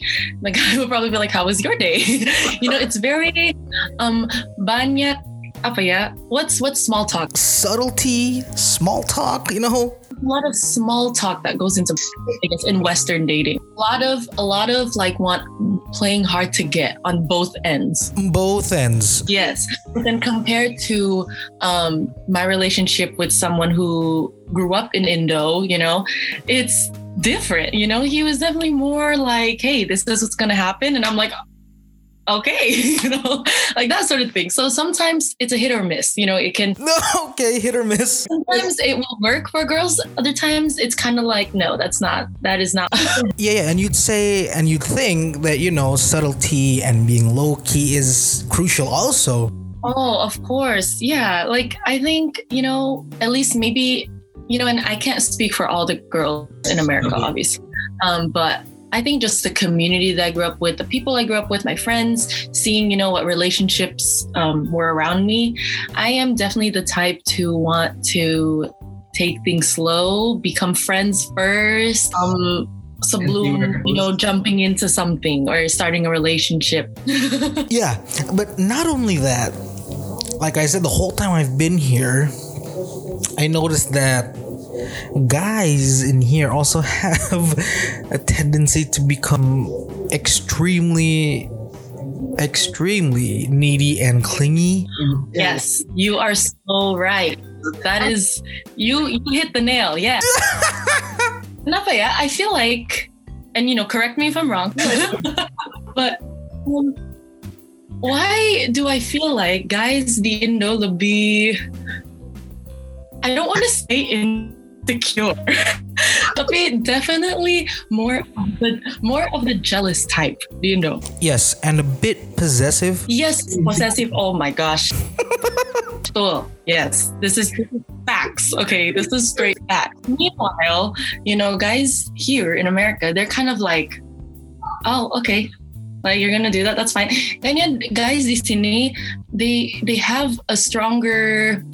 [SPEAKER 2] the guy would probably be like, "How was your day?" you know, it's very um banyak apa ya? What's what's small talk?
[SPEAKER 1] Subtlety, small talk, you know?
[SPEAKER 2] A lot of small talk that goes into I guess in Western dating. A lot of a lot of like want playing hard to get on both ends.
[SPEAKER 1] Both ends.
[SPEAKER 2] Yes. But then compared to um, my relationship with someone who grew up in Indo, you know, it's different. You know, he was definitely more like, hey, this is what's gonna happen. And I'm like, okay, you know, like that sort of thing. So sometimes it's a hit or miss. You know, it can
[SPEAKER 1] No, okay, hit or miss.
[SPEAKER 2] sometimes it will work for girls. Other times it's kind of like, no, that's not that is not
[SPEAKER 1] Yeah, yeah, and you'd say and you'd think that, you know, subtlety and being low key is crucial also.
[SPEAKER 2] Oh, of course. Yeah. Like, I think, you know, at least maybe, you know, and I can't speak for all the girls in America, obviously. Um, but I think just the community that I grew up with, the people I grew up with, my friends, seeing, you know, what relationships um, were around me, I am definitely the type to want to take things slow, become friends first. Um, you know, jumping into something or starting a relationship.
[SPEAKER 1] Yeah, but not only that, like I said, the whole time I've been here, I noticed that guys in here also have a tendency to become extremely, extremely needy and clingy.
[SPEAKER 2] Yes, you are so right. That is you you hit the nail. Yeah. Kenapa ya? I feel like and you know, correct me if I'm wrong. but um, why do I feel like guys di Indo lebih I don't want to say insecure. Tapi definitely more of the more of the jealous type. Do you know?
[SPEAKER 1] Yes, and a bit possessive.
[SPEAKER 2] Yes, possessive. Oh my gosh. Betul. Yes, this is, this is facts. Okay, this is straight facts. Meanwhile, you know, guys here in America, they're kind of like, oh, okay, like you're gonna do that, that's fine. Then yun, guys di sini, they they have a stronger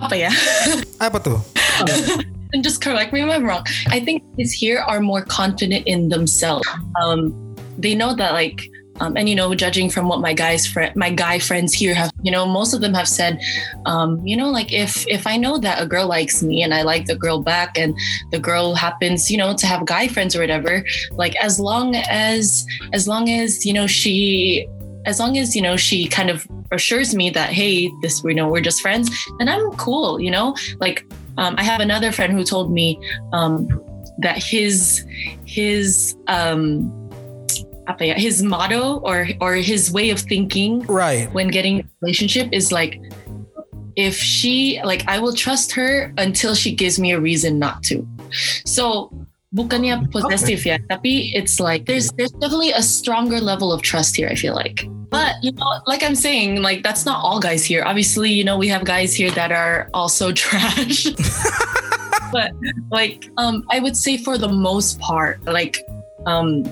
[SPEAKER 2] apa ya?
[SPEAKER 1] Apa tuh?
[SPEAKER 2] and just correct me if I'm wrong. I think kids here are more confident in themselves. Um, they know that like, um, and you know, judging from what my guys friend, my guy friends here have, you know, most of them have said, um, you know, like if if I know that a girl likes me and I like the girl back, and the girl happens, you know, to have guy friends or whatever, like as long as as long as you know she as long as you know she kind of assures me that hey this you know we're just friends then i'm cool you know like um, i have another friend who told me um, that his his um his motto or or his way of thinking
[SPEAKER 1] Right.
[SPEAKER 2] when getting a relationship is like if she like I will trust her until she gives me a reason not to. So bukannya possessive ya, tapi it's like there's there's definitely a stronger level of trust here. I feel like, but you know, like I'm saying, like that's not all guys here. Obviously, you know, we have guys here that are also trash. but like, um, I would say for the most part, like, um,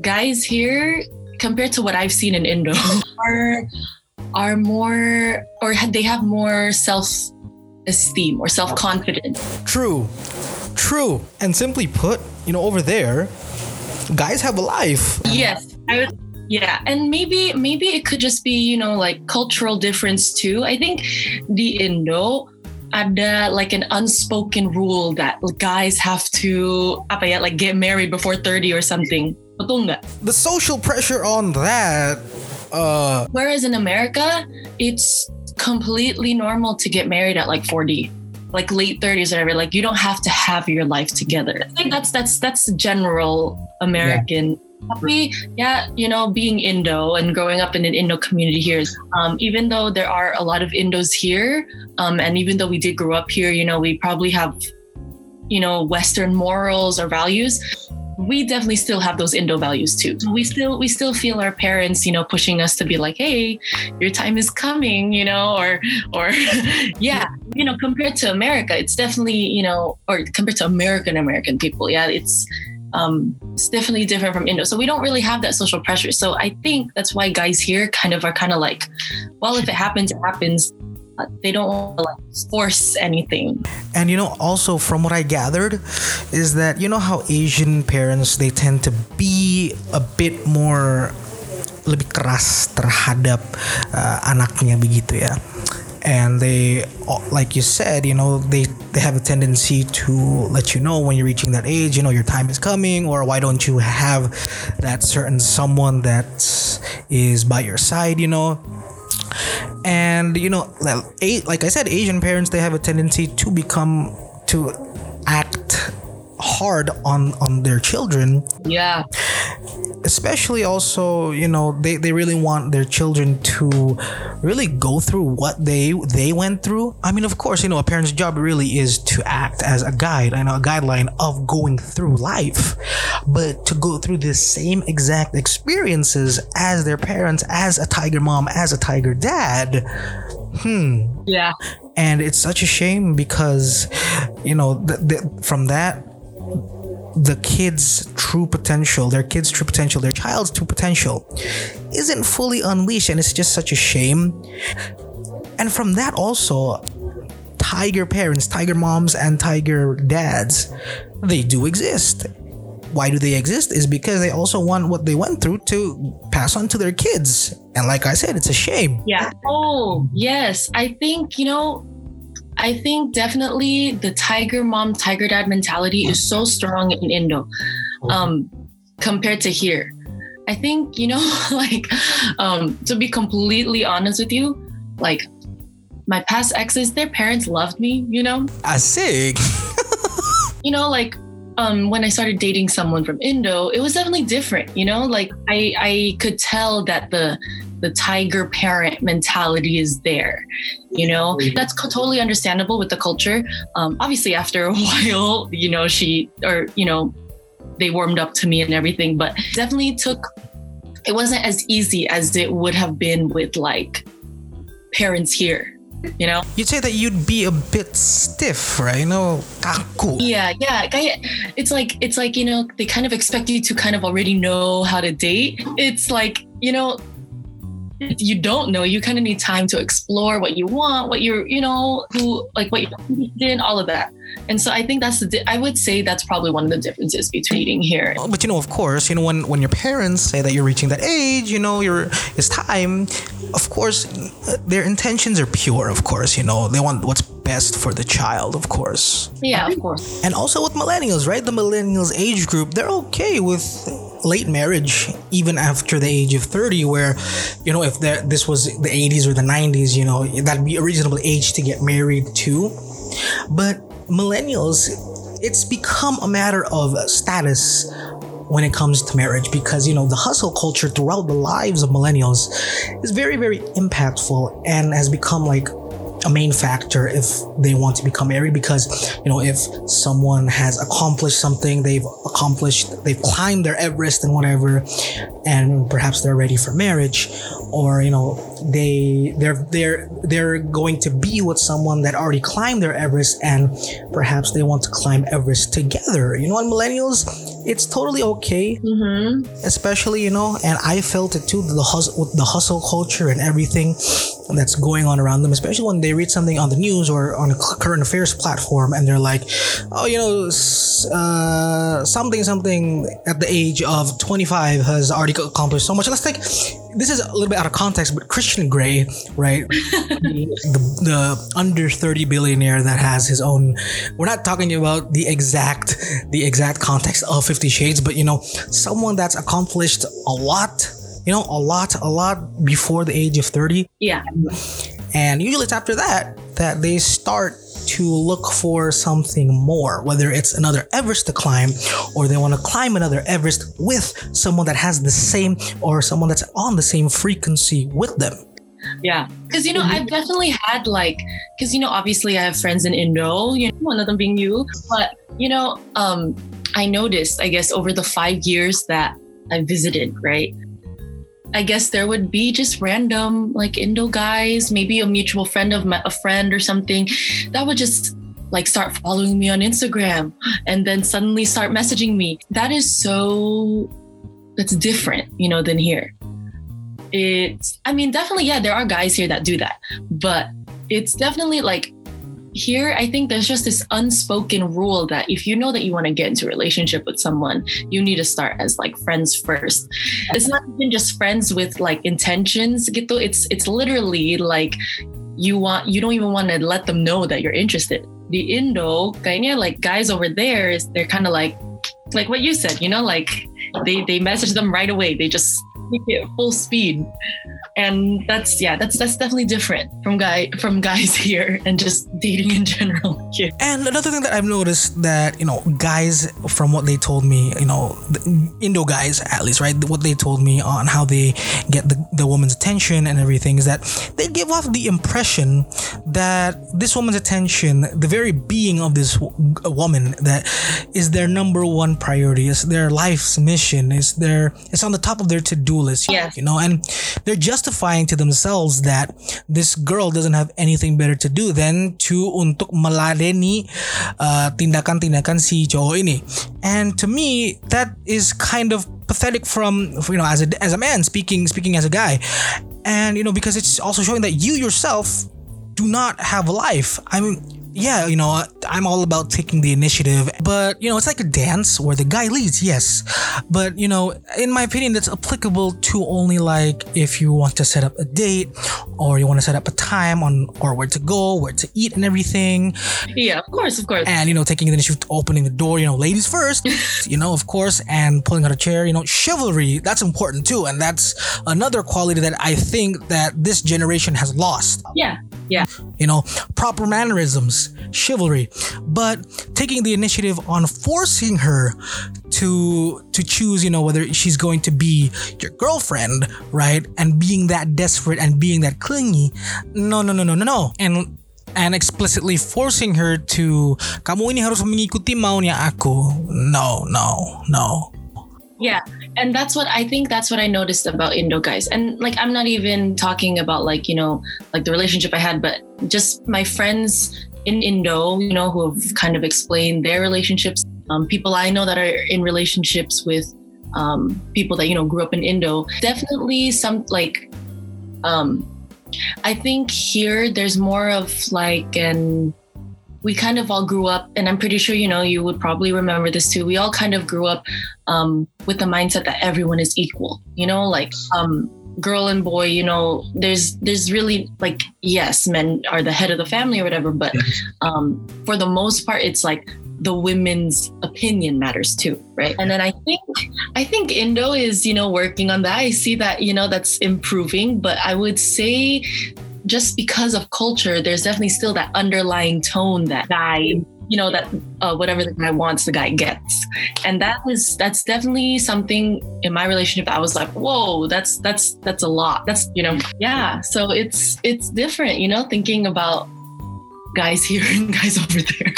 [SPEAKER 2] guys here compared to what I've seen in Indo are are more or they have more self esteem or self confidence.
[SPEAKER 1] True. True. And simply put, you know, over there, guys have a life.
[SPEAKER 2] Yes, I would. Yeah, and maybe maybe it could just be you know like cultural difference too. I think the Indo ada like an unspoken rule that guys have to apa ya like get married before 30 or something. Betul nggak?
[SPEAKER 1] The social pressure on that, uh,
[SPEAKER 2] Whereas in America, it's completely normal to get married at like 40, like late 30s or whatever. Like you don't have to have your life together. I think that's that's that's general American. Tapi, yeah, you know, being Indo and growing up in an Indo community here, um, even though there are a lot of Indos here, um, and even though we did grow up here, you know, we probably have, you know, Western morals or values we definitely still have those Indo values too. We still we still feel our parents, you know, pushing us to be like, hey, your time is coming, you know, or or yeah, you know, compared to America, it's definitely, you know, or compared to American American people, yeah, it's um it's definitely different from Indo. So we don't really have that social pressure. So I think that's why guys here kind of are kind of like, well, if it happens, it happens. They don't like force anything.
[SPEAKER 1] and you know, also from what I gathered, is that you know how Asian parents they tend to be a bit more lebih keras terhadap uh, anaknya begitu ya. And they, like you said, you know, they they have a tendency to let you know when you're reaching that age, you know, your time is coming, or why don't you have that certain someone that is by your side, you know, and you know like i said asian parents they have a tendency to become to hard on on their children
[SPEAKER 2] Yeah.
[SPEAKER 1] especially also you know they, they really want their children to really go through what they they went through i mean of course you know a parent's job really is to act as a guide and a guideline of going through life but to go through the same exact experiences as their parents as a tiger mom as a tiger dad Hmm.
[SPEAKER 2] Yeah.
[SPEAKER 1] and it's such a shame because you know th- th- from that the kids true potential their kids true potential their child's true potential isn't fully unleashed and it's just such a shame and from that also tiger parents tiger moms and tiger dads they do exist why do they exist is because they also want what they went through to pass on to their kids and like i said it's a shame
[SPEAKER 2] Yeah. Oh, yes. I think, you know, I think definitely the tiger mom, tiger dad mentality is so strong in Indo um, compared to here. I think, you know, like, um, to be completely honest with you, like, my past exes, their parents loved me, you know?
[SPEAKER 1] asik
[SPEAKER 2] you know, like um, when I started dating someone from Indo, it was definitely different. You know, like I I could tell that the the tiger parent mentality is there. You know, that's co- totally understandable with the culture. Um, obviously, after a while, you know, she or you know, they warmed up to me and everything, but definitely took. It wasn't as easy as it would have been with like parents here. You know.
[SPEAKER 1] You'd say that you'd be a bit stiff, right? You know, kaku.
[SPEAKER 2] Yeah, yeah. It's like it's like you know they kind of expect you to kind of already know how to date. It's like you know you don't know. You kind of need time to explore what you want, what you're you know who like what you're in, all of that. And so I think that's the di- I would say that's probably one of the differences between eating here.
[SPEAKER 1] But you know, of course, you know when when your parents say that you're reaching that age, you know, you're it's time. Of course, their intentions are pure. Of course, you know they want what's best for the child. Of course.
[SPEAKER 2] Yeah, of course.
[SPEAKER 1] And also with millennials, right? The millennials age group, they're okay with late marriage even after the age of 30 where you know if there- this was the 80s or the 90s you know that'd be a reasonable age to get married too but millennials it's become a matter of status when it comes to marriage because you know the hustle culture throughout the lives of millennials is very very impactful and has become like a main factor if they want to become married because you know if someone has accomplished something they've accomplished they've climbed their everest and whatever and perhaps they're ready for marriage or you know they they're they're they're going to be with someone that already climbed their everest and perhaps they want to climb everest together. You know and millennials? It's totally okay.
[SPEAKER 2] Mm-hmm.
[SPEAKER 1] especially you know and i felt it too the hustle the hustle culture and everything that's going on around them especially when they read something on the news or on a current affairs platform and they're like oh you know uh, something something at the age of 25 has already accomplished so much. Let's take this is a little bit out of context but christian grey right the, the under 30 billionaire that has his own we're not talking about the exact the exact context of 50 shades but you know someone that's accomplished a lot you know a lot a lot before the age of 30
[SPEAKER 2] Yeah.
[SPEAKER 1] and usually it's after that that they start to look for something more, whether it's another Everest to climb or they want to climb another Everest with someone that has the same or someone that's on the same frequency with them.
[SPEAKER 2] Yeah, because you know I've definitely had like, because you know obviously I have friends in Indo, you know one of them being you, but you know um I noticed I guess over the five years that I visited, right? I guess there would be just random like Indo guys, maybe a mutual friend of my, a friend or something, that would just like start following me on Instagram and then suddenly start messaging me. That is so that's different, you know, than here it's i mean definitely yeah there are guys here that do that but it's definitely like here i think there's just this unspoken rule that if you know that you want to get into a relationship with someone you need to start as like friends first. It's not even just friends with like intentions gitu. it's it's literally like you want you don't even want to let them know that you're interested. The indo kayaknya like guys over there is they're kind of like like what you said you know like they they message them right away. They just it full speed and that's yeah that's that's definitely different from guy from guys here and just dating in general here
[SPEAKER 1] And another thing that I've noticed that, you know, guys, from what they told me, you know, Indo guys at least, right? What they told me on how they get the, the woman's attention and everything is that they give off the impression that this woman's attention, the very being of this woman, that is their number one priority, is their life's mission, is their, it's on the top of their list,
[SPEAKER 2] Yes.
[SPEAKER 1] you know, and they're justifying to themselves that this girl doesn't have anything better to do than to untuk meladeni uh, tindakan-tindakan si cowok ini. And to me, that is kind of pathetic from you know as a as a man speaking speaking as a guy, and you know because it's also showing that you yourself do not have a life. I mean, yeah, you know, I'm all about taking the initiative, but you know, it's like a dance where the guy leads, yes. But you know, in my opinion, that's applicable to only like if you want to set up a date or you want to set up a time on or where to go, where to eat and everything.
[SPEAKER 2] yeah of course of course
[SPEAKER 1] And you know, taking the initiative, opening the door, you know, ladies first, you know, of course, and pulling out a chair, you know, chivalry, that's important too. And that's another quality that I think that this generation has lost.
[SPEAKER 2] yeah Yeah.
[SPEAKER 1] You know, proper mannerisms, chivalry. But taking the initiative on forcing her to to choose, you know, whether she's going to be your girlfriend, right? And being that desperate and being that clingy. No, no, no, no, no, no. And and explicitly forcing her to kamu ini harus mengikuti maunya aku. No, no, no.
[SPEAKER 2] Yeah. And that's what I think that's what I noticed about Indo guys. And like I'm not even talking about like, you know, like the relationship I had, but just my friends in Indo, you know, who have kind of explained their relationships. Um, people I know that are in relationships with um, people that, you know, grew up in Indo. Definitely some like um I think here there's more of like an we kind of all grew up, and I'm pretty sure you know you would probably remember this too. We all kind of grew up um, with the mindset that everyone is equal. You know, like um, girl and boy. You know, there's there's really like yes, men are the head of the family or whatever, but um, for the most part, it's like the women's opinion matters too right and then i think i think indo is you know working on that i see that you know that's improving but i would say just because of culture there's definitely still that underlying tone that guy you know that uh, whatever the guy wants the guy gets. And that is that's definitely something in my relationship i was like whoa that's that's that's a lot. That's you know yeah. So it's it's different you know thinking about guys here and guys over there.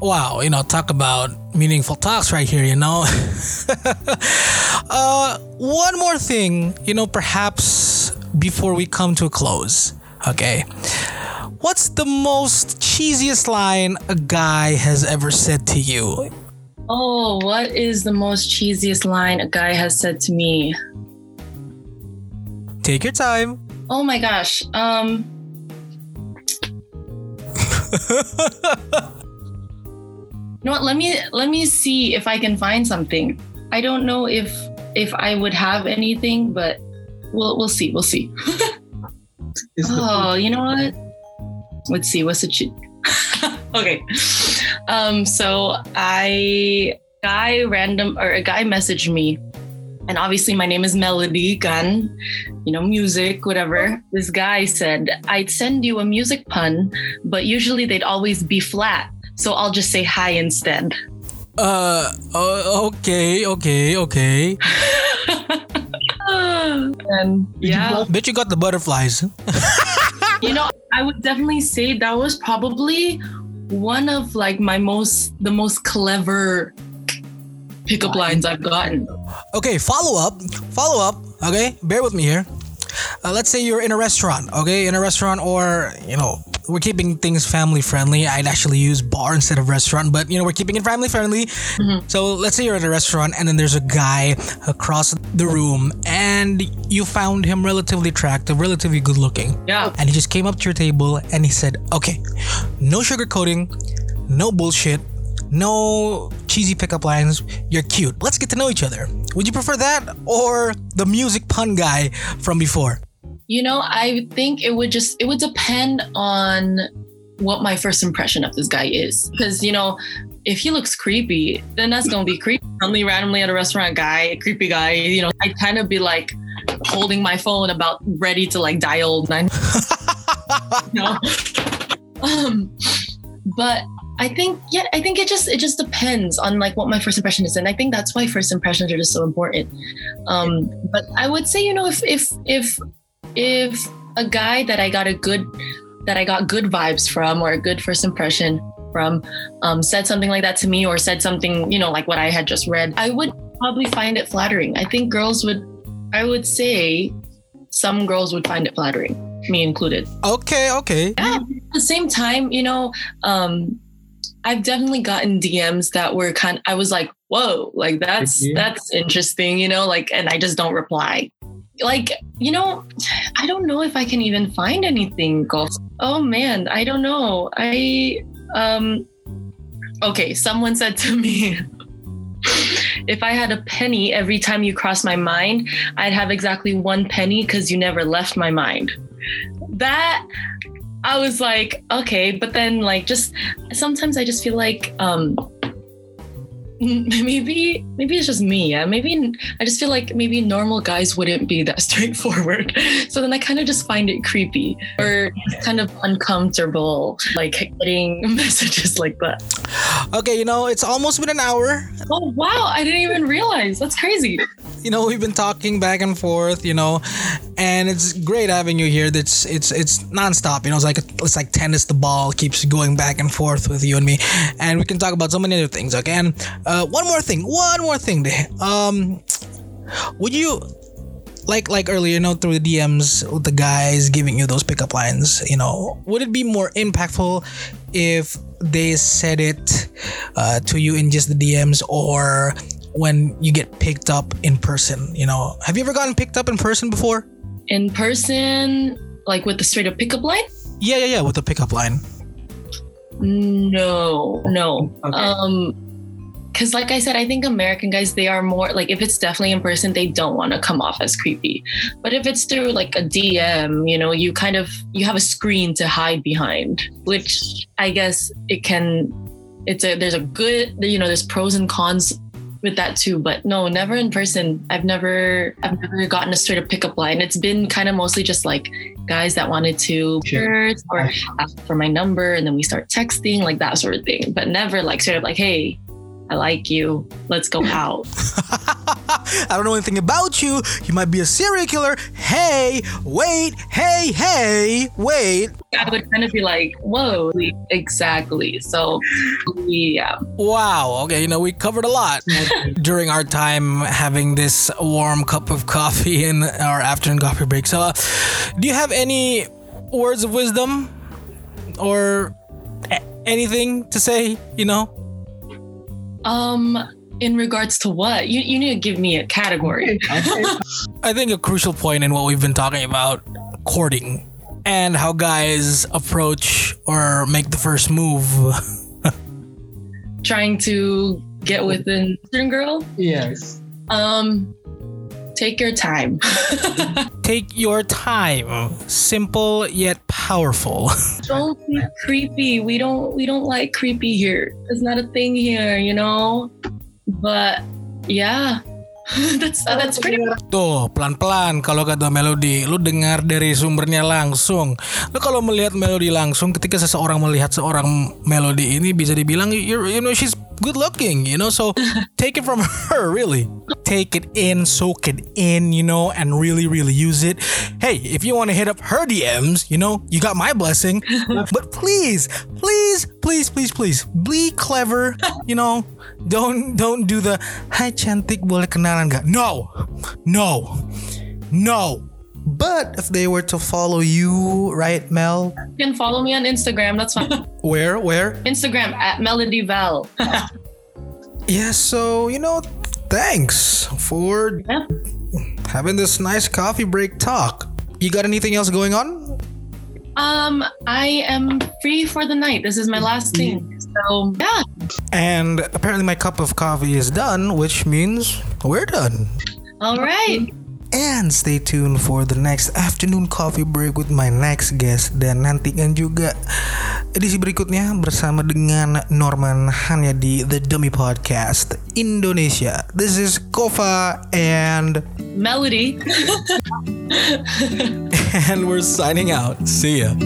[SPEAKER 1] Wow, you know, talk about meaningful talks right here, you know. uh, one more thing, you know, perhaps before we come to a close, okay? What's the most cheesiest line a guy has ever said to you?
[SPEAKER 2] Oh, what is the most cheesiest line a guy has said to me?
[SPEAKER 1] Take your time.
[SPEAKER 2] Oh my gosh. Um You know what? Let me let me see if I can find something. I don't know if if I would have anything, but we'll we'll see. We'll see. oh, you know what? Let's see. What's the cheat? okay. Um. So I guy random or a guy messaged me, and obviously my name is Melody Gun. You know, music, whatever. This guy said I'd send you a music pun, but usually they'd always be flat. So I'll just say hi instead.
[SPEAKER 1] Uh, uh okay, okay, okay.
[SPEAKER 2] and yeah,
[SPEAKER 1] Bet you got the butterflies.
[SPEAKER 2] you know, I would definitely say that was probably one of like my most the most clever pickup lines I've gotten.
[SPEAKER 1] Okay, follow up. Follow up. Okay, bear with me here. Uh, let's say you're in a restaurant, okay, in a restaurant, or you know, we're keeping things family friendly. I'd actually use bar instead of restaurant, but you know, we're keeping it family friendly. Mm-hmm. So let's say you're at a restaurant and then there's a guy across the room and you found him relatively attractive, relatively good looking.
[SPEAKER 2] Yeah.
[SPEAKER 1] And he just came up to your table and he said, okay, no sugarcoating, no bullshit, no cheesy pickup lines. You're cute. Let's get to know each other. Would you prefer that or the music pun guy from before?
[SPEAKER 2] You know, I think it would just it would depend on what my first impression of this guy is. Because, you know, if he looks creepy, then that's gonna be creepy. Randomly, randomly at a restaurant guy, a creepy guy, you know, I'd kind of be like holding my phone about ready to like dial nine. you know? um, but I think yeah, I think it just it just depends on like what my first impression is, and I think that's why first impressions are just so important. Um, but I would say you know if if if if a guy that I got a good that I got good vibes from or a good first impression from um, said something like that to me or said something you know like what I had just read, I would probably find it flattering. I think girls would, I would say, some girls would find it flattering, me included
[SPEAKER 1] Okay, okay.
[SPEAKER 2] at the same time, you know, um, I've definitely gotten DMs that were kind. I was like, "Whoa, like that's
[SPEAKER 5] Mhm.
[SPEAKER 2] that's interesting," you know, like, and I just don't reply. Like, you know, I don't know if I can even find anything. Golf. Oh man, I don't know. I um. Okay, someone said to me. If I had a penny every time you crossed my mind, I'd have exactly one penny because you never left my mind. That I was like, okay, but then like just sometimes I just feel like um maybe maybe it's just me yeah maybe i just feel like maybe normal guys wouldn't be that straightforward so then i kind of just find it creepy or kind of uncomfortable like getting messages like that
[SPEAKER 1] Okay, you know, it's almost been an hour.
[SPEAKER 2] oh wow i didn't even realize that's crazy
[SPEAKER 1] You know, we've been talking back and forth, you know, and it's great having you here. That's it's it's nonstop. You know, it's like it's like tennis. The ball keeps going back and forth with you and me, and we can talk about so many other things. Okay, and uh, one more thing, one more thing. Um, would you like like earlier, you know, through the DMs with the guys giving you those pickup lines? You know, would it be more impactful if they said it uh, to you in just the DMs or when you get picked up in person? You know, have you ever gotten picked up in person before?
[SPEAKER 2] in person like with the straight up pickup line
[SPEAKER 1] Yeah, yeah, yeah, with the pickup line.
[SPEAKER 2] No, no.
[SPEAKER 1] Okay.
[SPEAKER 2] Um, because like I said, I think American guys they are more like if it's definitely in person, they don't want to come off as creepy. But if it's through like a DM, you know, you kind of you have a screen to hide behind, which I guess it can. It's a there's a good you know there's pros and cons with that too. But no, never in person. I've never I've never gotten a straight up pickup line. It's been kind of mostly just like guys that wanted to shirts or ask for my number and then we start texting like that sort of thing but never like sort of like hey i like you let's go out
[SPEAKER 1] I don't know anything about you. You might be a serial killer. Hey, wait, hey, hey, wait.
[SPEAKER 2] i would kind of be like whoa exactly so yeah
[SPEAKER 1] Wow. Okay, you know, we covered a lot during our time having this warm cup of coffee in our afternoon coffee break. So, uh, do you have any words of wisdom or anything to say? You know,
[SPEAKER 2] um in regards to what? You, you need to give me a category.
[SPEAKER 1] I think a crucial point in what we've been talking about courting and how guys approach or make the first move.
[SPEAKER 2] trying to get with a certain girl?
[SPEAKER 4] Yes.
[SPEAKER 2] um take your time
[SPEAKER 1] Take your time. Simple yet powerful.
[SPEAKER 2] don't be creepy. We don't we don't like creepy here. It's not a thing here, you know. But yeah, that's uh, that's pretty much
[SPEAKER 1] Tuh, pelan-pelan kalau kata Melody, lu dengar dari sumbernya langsung. Lu kalau melihat Melody langsung, ketika seseorang melihat seorang Melody ini bisa dibilang you you know she's good looking, you know. So take it from her, really. Take it in, soak it in, you know, and really really use it. Hey, if you want to hit up her DMs, you know, you got my blessing. but please, please, please, please, please, be clever, you know. Don't don't do the Hai cantik boleh kenalan gak? No. No. No. But if they were to follow you, right, Mel?
[SPEAKER 2] you can follow me on Instagram. That's fine.
[SPEAKER 1] Where? Where?
[SPEAKER 2] Instagram at Melody Val.
[SPEAKER 1] Yeah, so, you know, thanks for
[SPEAKER 2] Yeah.
[SPEAKER 1] having this nice coffee break talk. You got anything else going on?
[SPEAKER 2] um, I am free for the night. This is my last thing. So yeah.
[SPEAKER 1] And apparently my cup of coffee is done, which means we're done.
[SPEAKER 2] All right.
[SPEAKER 1] And stay tuned for the next afternoon coffee break with my next guest dan nantikan juga edisi berikutnya bersama dengan Norman hanya di The Dummy Podcast Indonesia. This is Kofa and
[SPEAKER 2] Melody.
[SPEAKER 1] and we're signing out. See ya.